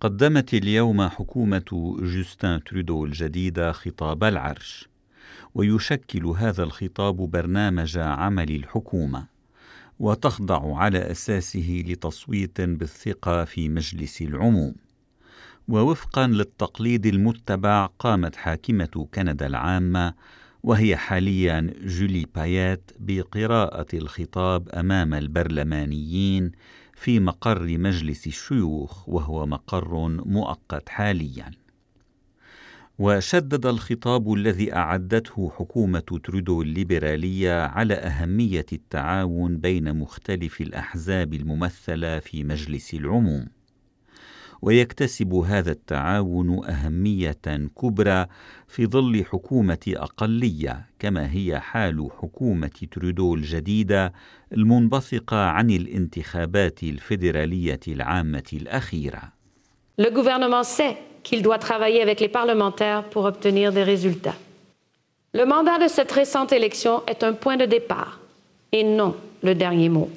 قدمت اليوم حكومة جوستان ترودو الجديدة خطاب العرش ويشكل هذا الخطاب برنامج عمل الحكومة وتخضع على أساسه لتصويت بالثقة في مجلس العموم. ووفقا للتقليد المتبع قامت حاكمة كندا العامة وهي حاليا جولي بايات بقراءة الخطاب أمام البرلمانيين في مقر مجلس الشيوخ وهو مقر مؤقت حاليا. وشدد الخطاب الذي أعدته حكومة ترودو الليبرالية على أهمية التعاون بين مختلف الأحزاب الممثلة في مجلس العموم. ويكتسب هذا التعاون اهميه كبرى في ظل حكومه اقليه كما هي حال حكومه ترودو الجديده المنبثقه عن الانتخابات الفيدراليه العامه الاخيره Le gouvernement sait qu'il doit travailler avec les parlementaires pour obtenir des résultats. Le mandat de cette récente élection est un point de départ et non le dernier mot.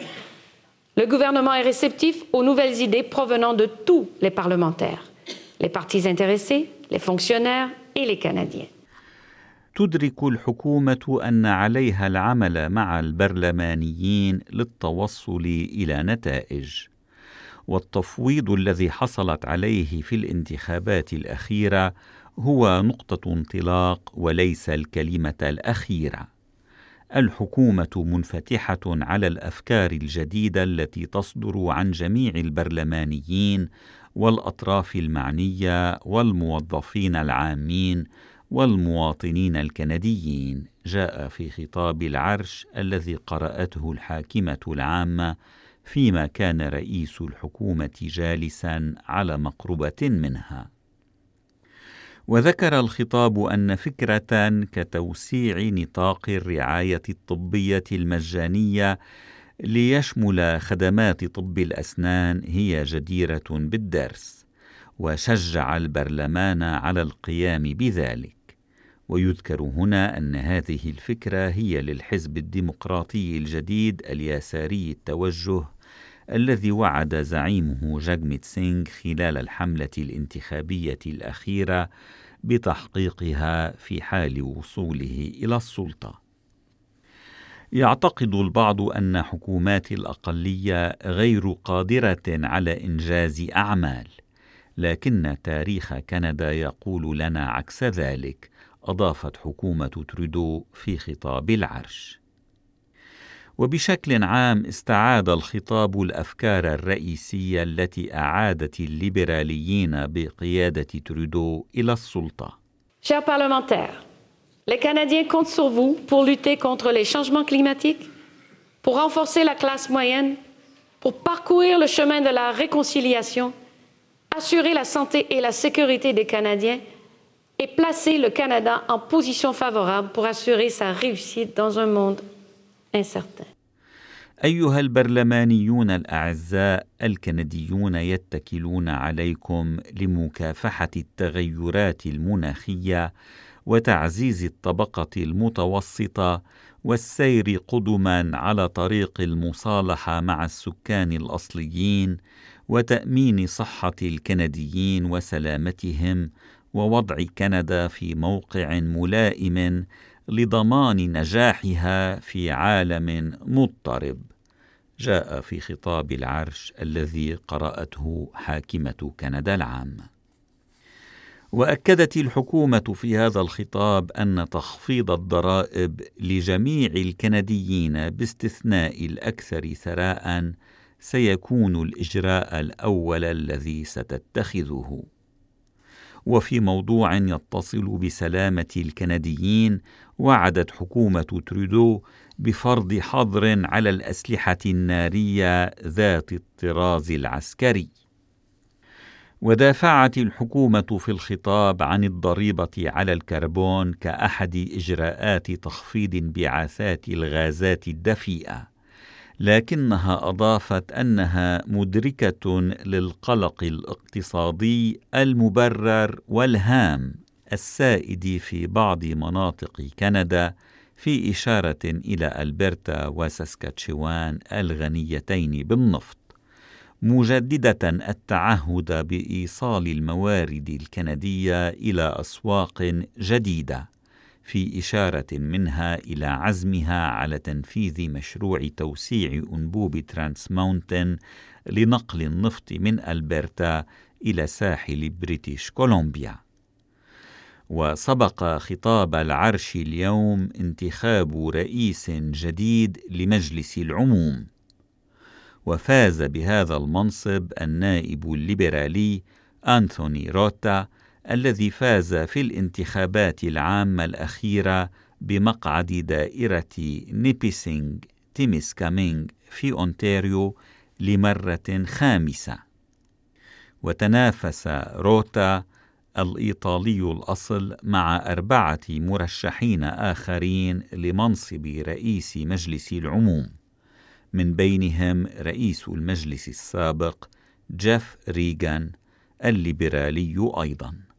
Le gouvernement est réceptif aux nouvelles idées provenant de tous les parlementaires, les partis intéressés, les fonctionnaires et les Canadiens. تدرك الحكومة أن عليها العمل مع البرلمانيين للتوصل إلى نتائج، والتفويض الذي حصلت عليه في الانتخابات الأخيرة هو نقطة انطلاق وليس الكلمة الأخيرة. الحكومة منفتحة على الأفكار الجديدة التي تصدر عن جميع البرلمانيين والأطراف المعنية والموظفين العامين والمواطنين الكنديين. جاء في خطاب العرش الذي قرأته الحاكمة العامة فيما كان رئيس الحكومة جالسا على مقربة منها. وذكر الخطاب أن فكرة كتوسيع نطاق الرعاية الطبية المجانية ليشمل خدمات طب الأسنان هي جديرة بالدرس وشجع البرلمان على القيام بذلك. ويذكر هنا أن هذه الفكرة هي للحزب الديمقراطي الجديد اليساري التوجه الذي وعد زعيمه جاجميت سينغ خلال الحملة الانتخابية الأخيرة بتحقيقها في حال وصوله إلى السلطة. يعتقد البعض أن حكومات الأقلية غير قادرة على إنجاز أعمال، لكن تاريخ كندا يقول لنا عكس ذلك، أضافت حكومة ترودو في خطاب العرش. وبشكل عام استعاد الخطاب الافكار الرئيسيه التي اعادت الليبراليين بقياده ترودو الى السلطه. Chers parlementaires, les Canadiens comptent sur vous pour lutter contre les changements climatiques, pour renforcer la classe moyenne, pour parcourir le chemin de la réconciliation, assurer la santé et la sécurité des Canadiens et placer le Canada en position favorable pour assurer sa réussite dans un monde incertain. أيها البرلمانيون الأعزاء الكنديون يتكلون عليكم لمكافحة التغيرات المناخية وتعزيز الطبقة المتوسطة والسير قدما على طريق المصالحة مع السكان الأصليين وتأمين صحة الكنديين وسلامتهم ووضع كندا في موقع ملائم لضمان نجاحها في عالم مضطرب. جاء في خطاب العرش الذي قرأته حاكمة كندا العامه وأكدت الحكومة في هذا الخطاب أن تخفيض الضرائب لجميع الكنديين باستثناء الأكثر ثراء سيكون الإجراء الأول الذي ستتخذه. وفي موضوع يتصل بسلامة الكنديين وعدت حكومة ترودو بفرض حظر على الأسلحة النارية ذات الطراز العسكري. ودافعت الحكومة في الخطاب عن الضريبة على الكربون كأحد إجراءات تخفيض انبعاثات الغازات الدفيئة لكنها أضافت أنها مدركة للقلق الاقتصادي المبرر والهام. السائد في بعض مناطق كندا في إشارة إلى ألبرتا وساسكاتشوان الغنيتين بالنفط مجددة التعهد بإيصال الموارد الكندية إلى أسواق جديدة في إشارة منها إلى عزمها على تنفيذ مشروع توسيع أنبوب ترانس ماونتن لنقل النفط من ألبرتا إلى ساحل بريتش كولومبيا. وسبق خطاب العرش اليوم انتخاب رئيس جديد لمجلس العموم. وفاز بهذا المنصب النائب الليبرالي أنثوني روتا الذي فاز في الانتخابات العامة الأخيرة بمقعد دائرة نيبيسينغ تيميسكامينغ في أونتاريو لمرة خامسة. وتنافس روتا الإيطالي الأصل مع أربعة مرشحين آخرين لمنصب رئيس مجلس العموم. من بينهم رئيس المجلس السابق جيف ريغان الليبرالي أيضاً.